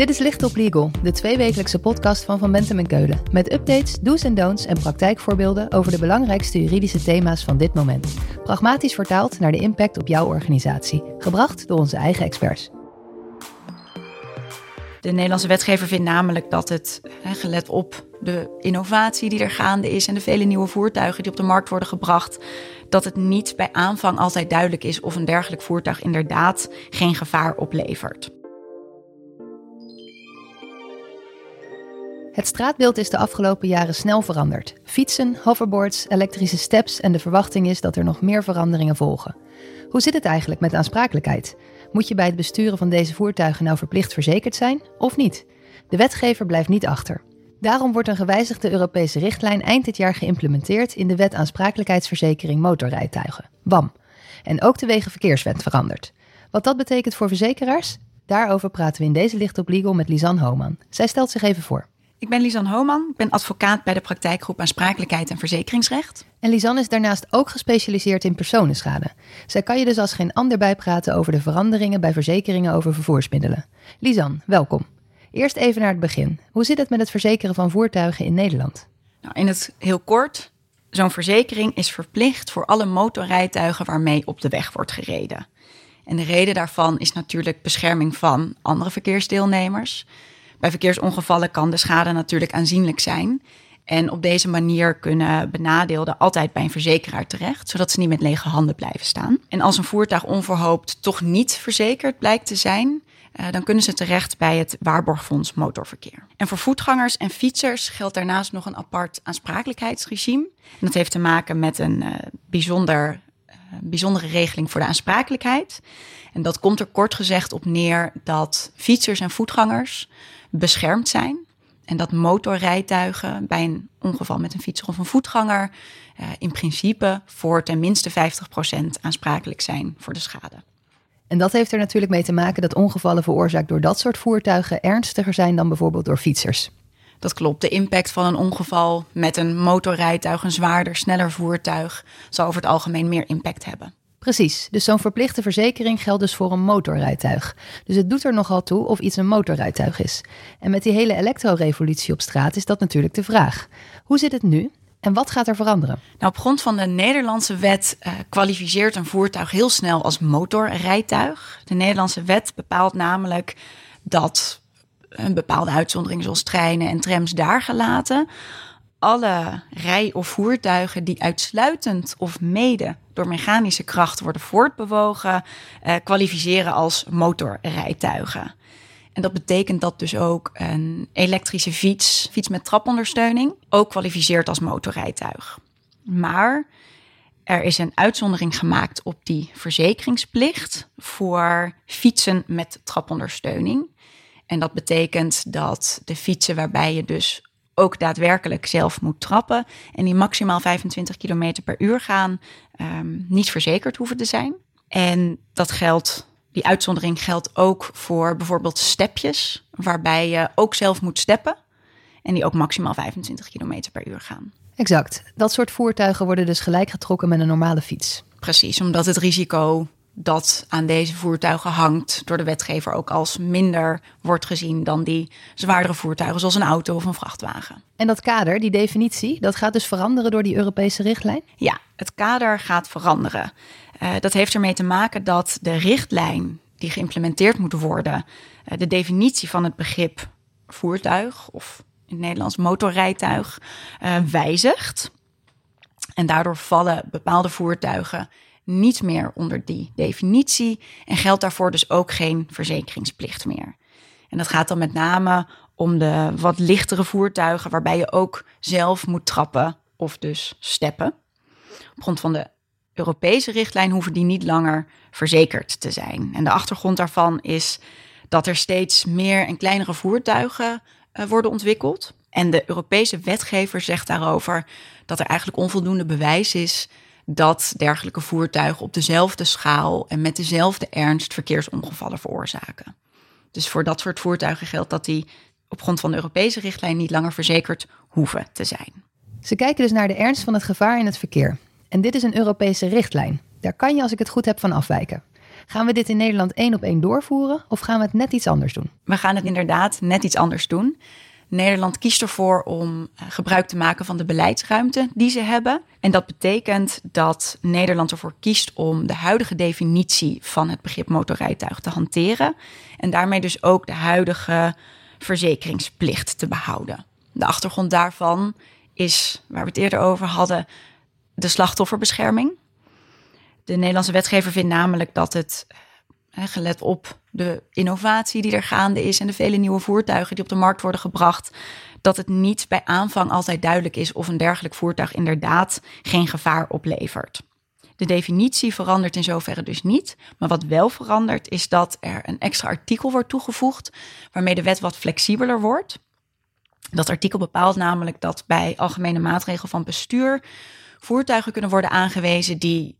Dit is Licht op Legal, de tweewekelijkse podcast van Van Bentem en Keulen. Met updates, do's en don'ts en praktijkvoorbeelden over de belangrijkste juridische thema's van dit moment. Pragmatisch vertaald naar de impact op jouw organisatie. Gebracht door onze eigen experts. De Nederlandse wetgever vindt namelijk dat het, gelet op de innovatie die er gaande is en de vele nieuwe voertuigen die op de markt worden gebracht, dat het niet bij aanvang altijd duidelijk is of een dergelijk voertuig inderdaad geen gevaar oplevert. Het straatbeeld is de afgelopen jaren snel veranderd. Fietsen, hoverboards, elektrische steps en de verwachting is dat er nog meer veranderingen volgen. Hoe zit het eigenlijk met aansprakelijkheid? Moet je bij het besturen van deze voertuigen nou verplicht verzekerd zijn of niet? De wetgever blijft niet achter. Daarom wordt een gewijzigde Europese richtlijn eind dit jaar geïmplementeerd in de Wet aansprakelijkheidsverzekering motorrijtuigen, WAM. En ook de Wegenverkeerswet verandert. Wat dat betekent voor verzekeraars? Daarover praten we in deze Licht op Legal met Lisanne Homan. Zij stelt zich even voor. Ik ben Lisanne Homan, ik ben advocaat bij de praktijkgroep aansprakelijkheid en verzekeringsrecht. En Lisanne is daarnaast ook gespecialiseerd in personenschade. Zij kan je dus als geen ander bijpraten over de veranderingen bij verzekeringen over vervoersmiddelen. Lisanne, welkom. Eerst even naar het begin. Hoe zit het met het verzekeren van voertuigen in Nederland? Nou, in het heel kort, zo'n verzekering is verplicht voor alle motorrijtuigen waarmee op de weg wordt gereden. En de reden daarvan is natuurlijk bescherming van andere verkeersdeelnemers. Bij verkeersongevallen kan de schade natuurlijk aanzienlijk zijn. En op deze manier kunnen benadeelden altijd bij een verzekeraar terecht, zodat ze niet met lege handen blijven staan. En als een voertuig onverhoopt toch niet verzekerd blijkt te zijn, eh, dan kunnen ze terecht bij het Waarborgfonds Motorverkeer. En voor voetgangers en fietsers geldt daarnaast nog een apart aansprakelijkheidsregime. Dat heeft te maken met een uh, bijzonder, bijzondere regeling voor de aansprakelijkheid. En dat komt er kort gezegd op neer dat fietsers en voetgangers beschermd zijn. En dat motorrijtuigen bij een ongeval met een fietser of een voetganger uh, in principe voor ten minste 50% aansprakelijk zijn voor de schade. En dat heeft er natuurlijk mee te maken dat ongevallen veroorzaakt door dat soort voertuigen ernstiger zijn dan bijvoorbeeld door fietsers. Dat klopt. De impact van een ongeval met een motorrijtuig, een zwaarder, sneller voertuig, zal over het algemeen meer impact hebben. Precies, dus zo'n verplichte verzekering geldt dus voor een motorrijtuig. Dus het doet er nogal toe of iets een motorrijtuig is. En met die hele elektrorevolutie op straat is dat natuurlijk de vraag. Hoe zit het nu? En wat gaat er veranderen? Nou, op grond van de Nederlandse wet uh, kwalificeert een voertuig heel snel als motorrijtuig. De Nederlandse wet bepaalt namelijk dat een bepaalde uitzondering, zoals treinen en trams, daar gelaten alle rij- of voertuigen die uitsluitend of mede door mechanische kracht worden voortbewogen, eh, kwalificeren als motorrijtuigen. En dat betekent dat dus ook een elektrische fiets, fiets met trapondersteuning, ook kwalificeert als motorrijtuig. Maar er is een uitzondering gemaakt op die verzekeringsplicht voor fietsen met trapondersteuning. En dat betekent dat de fietsen waarbij je dus ook daadwerkelijk zelf moet trappen en die maximaal 25 km per uur gaan, um, niet verzekerd hoeven te zijn. En dat geldt, die uitzondering geldt ook voor bijvoorbeeld stepjes, waarbij je ook zelf moet steppen en die ook maximaal 25 km per uur gaan. Exact. Dat soort voertuigen worden dus gelijk getrokken met een normale fiets. Precies, omdat het risico dat aan deze voertuigen hangt door de wetgever ook als minder wordt gezien dan die zwaardere voertuigen zoals een auto of een vrachtwagen. En dat kader, die definitie, dat gaat dus veranderen door die Europese richtlijn? Ja, het kader gaat veranderen. Uh, dat heeft ermee te maken dat de richtlijn die geïmplementeerd moet worden, uh, de definitie van het begrip voertuig of in het Nederlands motorrijtuig uh, wijzigt. En daardoor vallen bepaalde voertuigen niet meer onder die definitie en geldt daarvoor dus ook geen verzekeringsplicht meer. En dat gaat dan met name om de wat lichtere voertuigen waarbij je ook zelf moet trappen of dus steppen. Op grond van de Europese richtlijn hoeven die niet langer verzekerd te zijn. En de achtergrond daarvan is dat er steeds meer en kleinere voertuigen uh, worden ontwikkeld. En de Europese wetgever zegt daarover dat er eigenlijk onvoldoende bewijs is dat dergelijke voertuigen op dezelfde schaal en met dezelfde ernst verkeersongevallen veroorzaken. Dus voor dat soort voertuigen geldt dat die op grond van de Europese richtlijn niet langer verzekerd hoeven te zijn. Ze kijken dus naar de ernst van het gevaar in het verkeer. En dit is een Europese richtlijn. Daar kan je, als ik het goed heb, van afwijken. Gaan we dit in Nederland één op één doorvoeren of gaan we het net iets anders doen? We gaan het inderdaad net iets anders doen. Nederland kiest ervoor om eh, gebruik te maken van de beleidsruimte die ze hebben. En dat betekent dat Nederland ervoor kiest om de huidige definitie van het begrip motorrijtuig te hanteren. En daarmee dus ook de huidige verzekeringsplicht te behouden. De achtergrond daarvan is, waar we het eerder over hadden, de slachtofferbescherming. De Nederlandse wetgever vindt namelijk dat het, gelet op de innovatie die er gaande is en de vele nieuwe voertuigen die op de markt worden gebracht, dat het niet bij aanvang altijd duidelijk is of een dergelijk voertuig inderdaad geen gevaar oplevert. De definitie verandert in zoverre dus niet. Maar wat wel verandert is dat er een extra artikel wordt toegevoegd waarmee de wet wat flexibeler wordt. Dat artikel bepaalt namelijk dat bij algemene maatregel van bestuur voertuigen kunnen worden aangewezen die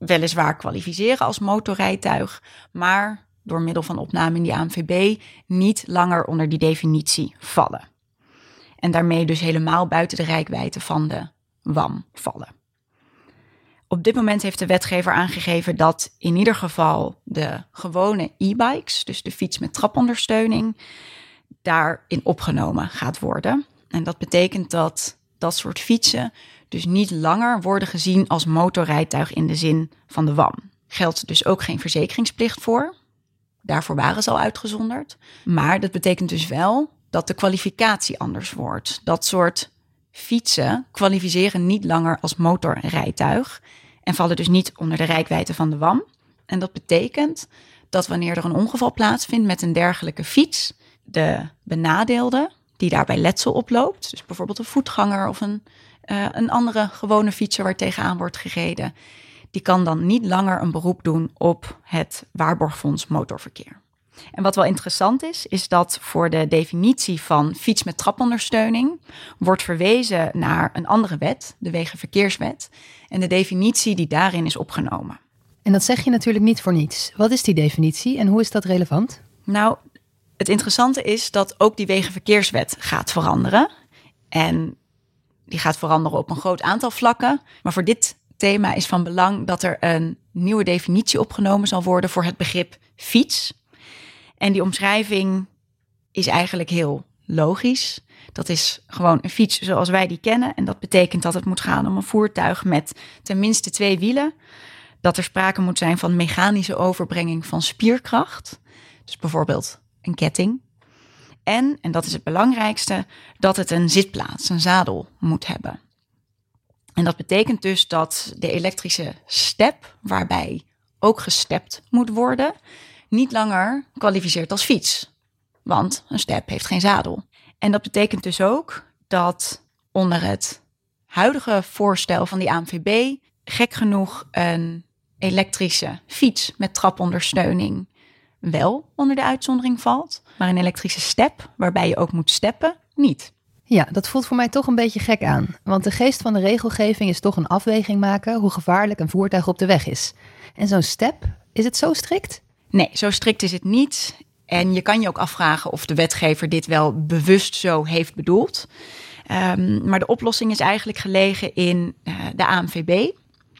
weliswaar kwalificeren als motorrijtuig, maar door middel van opname in die ANVB niet langer onder die definitie vallen. En daarmee dus helemaal buiten de rijkwijde van de WAM vallen. Op dit moment heeft de wetgever aangegeven dat in ieder geval de gewone e-bikes, dus de fiets met trapondersteuning, daarin opgenomen gaat worden. En dat betekent dat dat soort fietsen dus niet langer worden gezien als motorrijtuig in de zin van de WAM. Geldt dus ook geen verzekeringsplicht voor. Daarvoor waren ze al uitgezonderd. Maar dat betekent dus wel dat de kwalificatie anders wordt. Dat soort fietsen kwalificeren niet langer als motorrijtuig en vallen dus niet onder de rijkwijde van de WAM. En dat betekent dat wanneer er een ongeval plaatsvindt met een dergelijke fiets, de benadeelde die daarbij letsel oploopt, dus bijvoorbeeld een voetganger of een, uh, een andere gewone fietser waar tegenaan wordt gereden, die kan dan niet langer een beroep doen op het waarborgfonds motorverkeer. En wat wel interessant is, is dat voor de definitie van fiets met trapondersteuning wordt verwezen naar een andere wet, de Wegenverkeerswet, en de definitie die daarin is opgenomen. En dat zeg je natuurlijk niet voor niets. Wat is die definitie en hoe is dat relevant? Nou, het interessante is dat ook die Wegenverkeerswet gaat veranderen. En die gaat veranderen op een groot aantal vlakken. Maar voor dit thema is van belang dat er een nieuwe definitie opgenomen zal worden voor het begrip fiets. En die omschrijving is eigenlijk heel logisch. Dat is gewoon een fiets zoals wij die kennen. En dat betekent dat het moet gaan om een voertuig met tenminste twee wielen. Dat er sprake moet zijn van mechanische overbrenging van spierkracht. Dus bijvoorbeeld een ketting. En, en dat is het belangrijkste, dat het een zitplaats, een zadel moet hebben. En dat betekent dus dat de elektrische step, waarbij ook gestept moet worden, niet langer kwalificeert als fiets. Want een step heeft geen zadel. En dat betekent dus ook dat onder het huidige voorstel van die ANVB gek genoeg een elektrische fiets met trapondersteuning wel onder de uitzondering valt, maar een elektrische step, waarbij je ook moet steppen, niet. Ja, dat voelt voor mij toch een beetje gek aan. Want de geest van de regelgeving is toch een afweging maken hoe gevaarlijk een voertuig op de weg is. En zo'n step, is het zo strikt? Nee, zo strikt is het niet. En je kan je ook afvragen of de wetgever dit wel bewust zo heeft bedoeld. Um, maar de oplossing is eigenlijk gelegen in uh, de ANVB,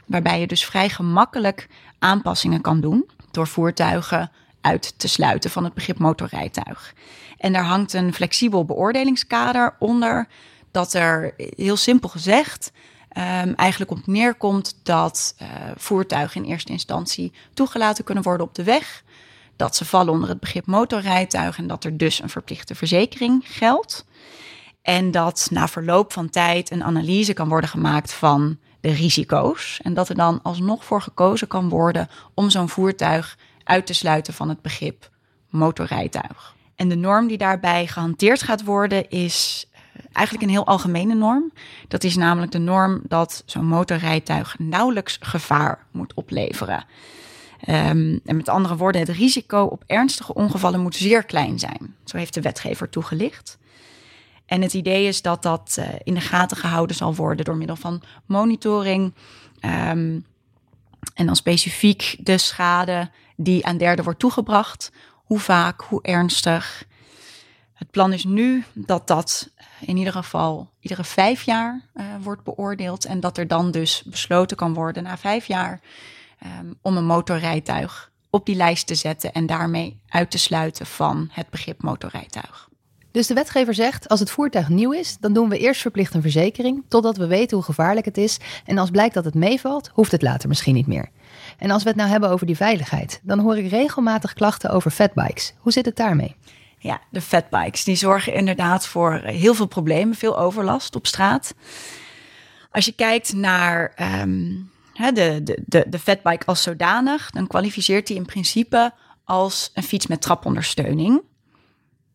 waarbij je dus vrij gemakkelijk aanpassingen kan doen door voertuigen uit te sluiten van het begrip motorrijtuig. En daar hangt een flexibel beoordelingskader onder, dat er heel simpel gezegd um, eigenlijk op neerkomt dat uh, voertuigen in eerste instantie toegelaten kunnen worden op de weg. Dat ze vallen onder het begrip motorrijtuig en dat er dus een verplichte verzekering geldt. En dat na verloop van tijd een analyse kan worden gemaakt van de risico's. En dat er dan alsnog voor gekozen kan worden om zo'n voertuig uit te sluiten van het begrip motorrijtuig. En de norm die daarbij gehanteerd gaat worden is eh, eigenlijk een heel algemene norm. Dat is namelijk de norm dat zo'n motorrijtuig nauwelijks gevaar moet opleveren. Um, en met andere woorden, het risico op ernstige ongevallen moet zeer klein zijn. Zo heeft de wetgever toegelicht. En het idee is dat dat uh, in de gaten gehouden zal worden door middel van monitoring. Um, en dan specifiek de schade die aan derden wordt toegebracht. Hoe vaak, hoe ernstig. Het plan is nu dat dat in ieder geval iedere vijf jaar uh, wordt beoordeeld. En dat er dan dus besloten kan worden na vijf jaar um, om een motorrijtuig op die lijst te zetten en daarmee uit te sluiten van het begrip motorrijtuig. Dus de wetgever zegt, als het voertuig nieuw is, dan doen we eerst verplicht een verzekering, totdat we weten hoe gevaarlijk het is. En als blijkt dat het meevalt, hoeft het later misschien niet meer. En als we het nou hebben over die veiligheid, dan hoor ik regelmatig klachten over fatbikes. Hoe zit het daarmee? Ja, de fatbikes, die zorgen inderdaad voor heel veel problemen, veel overlast op straat. Als je kijkt naar ehm, de, de, de, de fatbike als zodanig, dan kwalificeert die in principe als een fiets met trapondersteuning.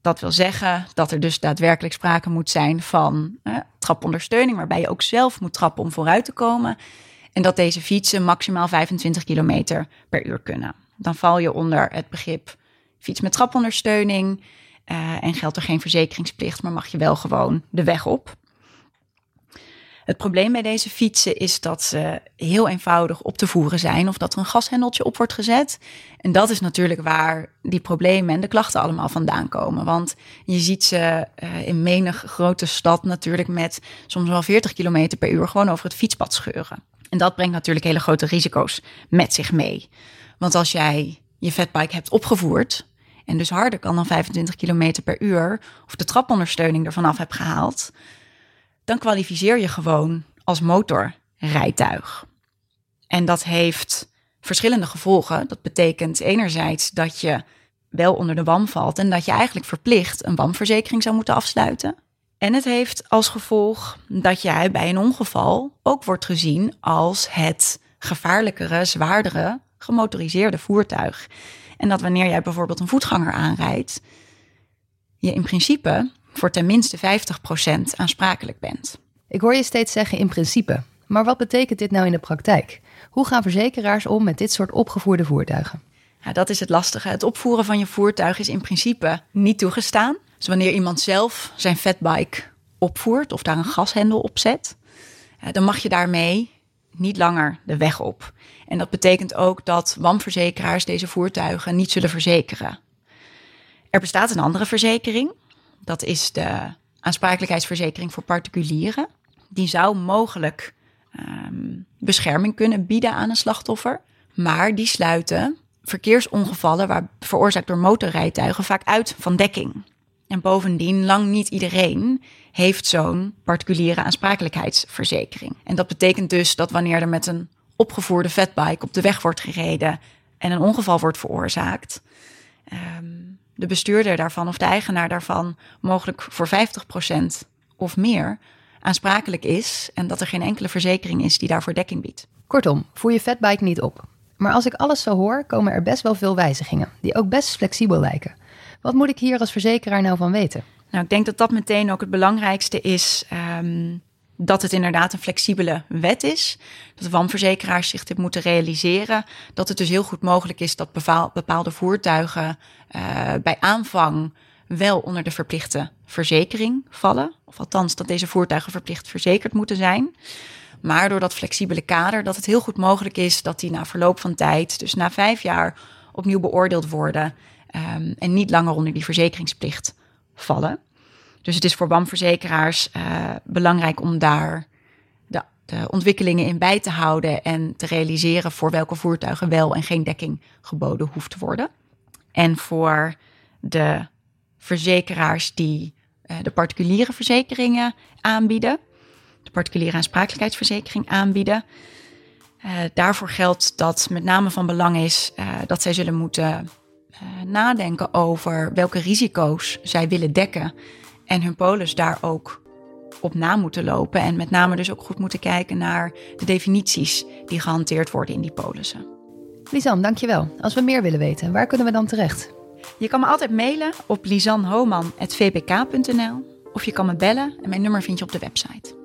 Dat wil zeggen dat er dus daadwerkelijk sprake moet zijn van eh, trapondersteuning, waarbij je ook zelf moet trappen om vooruit te komen. En dat deze fietsen maximaal 25 km per uur kunnen. Dan val je onder het begrip fiets met trapondersteuning. Uh, en geldt er geen verzekeringsplicht, maar mag je wel gewoon de weg op. Het probleem bij deze fietsen is dat ze heel eenvoudig op te voeren zijn of dat er een gashendeltje op wordt gezet. En dat is natuurlijk waar die problemen en de klachten allemaal vandaan komen. Want je ziet ze uh, in menig grote stad natuurlijk met soms wel 40 km per uur gewoon over het fietspad scheuren. En dat brengt natuurlijk hele grote risico's met zich mee. Want als jij je fatbike hebt opgevoerd en dus harder kan dan 25 km per uur of de trapondersteuning ervan af hebt gehaald, dan kwalificeer je gewoon als motorrijtuig. En dat heeft verschillende gevolgen. Dat betekent enerzijds dat je wel onder de WAM valt en dat je eigenlijk verplicht een WAM-verzekering zou moeten afsluiten. En het heeft als gevolg dat jij bij een ongeval ook wordt gezien als het gevaarlijkere, zwaardere gemotoriseerde voertuig. En dat wanneer jij bijvoorbeeld een voetganger aanrijdt, je in principe voor tenminste 50% aansprakelijk bent. Ik hoor je steeds zeggen in principe. Maar wat betekent dit nou in de praktijk? Hoe gaan verzekeraars om met dit soort opgevoerde voertuigen? Ja, dat is het lastige. Het opvoeren van je voertuig is in principe niet toegestaan. Dus wanneer iemand zelf zijn fatbike opvoert of daar een gashendel op zet, dan mag je daarmee niet langer de weg op. En dat betekent ook dat WAM-verzekeraars deze voertuigen niet zullen verzekeren. Er bestaat een andere verzekering. Dat is de aansprakelijkheidsverzekering voor particulieren. Die zou mogelijk um, bescherming kunnen bieden aan een slachtoffer. Maar die sluiten verkeersongevallen waar, veroorzaakt door motorrijtuigen vaak uit van dekking. En bovendien, lang niet iedereen heeft zo'n particuliere aansprakelijkheidsverzekering. En dat betekent dus dat wanneer er met een opgevoerde fatbike op de weg wordt gereden en een ongeval wordt veroorzaakt, um, de bestuurder daarvan of de eigenaar daarvan mogelijk voor 50% of meer aansprakelijk is en dat er geen enkele verzekering is die daarvoor dekking biedt. Kortom, voer je fatbike niet op. Maar als ik alles zo hoor, komen er best wel veel wijzigingen, die ook best flexibel lijken. Wat moet ik hier als verzekeraar nou van weten? Nou, ik denk dat dat meteen ook het belangrijkste is. Um, dat het inderdaad een flexibele wet is. Dat WAM-verzekeraars zich dit moeten realiseren. Dat het dus heel goed mogelijk is dat bepaalde voertuigen uh, bij aanvang wel onder de verplichte verzekering vallen. Of althans, dat deze voertuigen verplicht verzekerd moeten zijn. Maar door dat flexibele kader, dat het heel goed mogelijk is dat die na verloop van tijd, dus na vijf jaar, opnieuw beoordeeld worden. Um, en niet langer onder die verzekeringsplicht vallen. Dus het is voor BAM-verzekeraars uh, belangrijk om daar de, ontwikkelingen in bij te houden en te realiseren voor welke voertuigen wel en geen dekking geboden hoeft te worden. En voor de verzekeraars die uh, de particuliere verzekeringen aanbieden, de particuliere aansprakelijkheidsverzekering aanbieden. Uh, daarvoor geldt dat met name van belang is dat zij zullen moeten nadenken over welke risico's zij willen dekken en hun polis daar ook op na moeten lopen. En met name dus ook goed moeten kijken naar de definities die gehanteerd worden in die polissen. Lisan, dankjewel. Als we meer willen weten, waar kunnen we dan terecht? Je kan me altijd mailen op lisanhoman.vpk.nl of je kan me bellen en mijn nummer vind je op de website.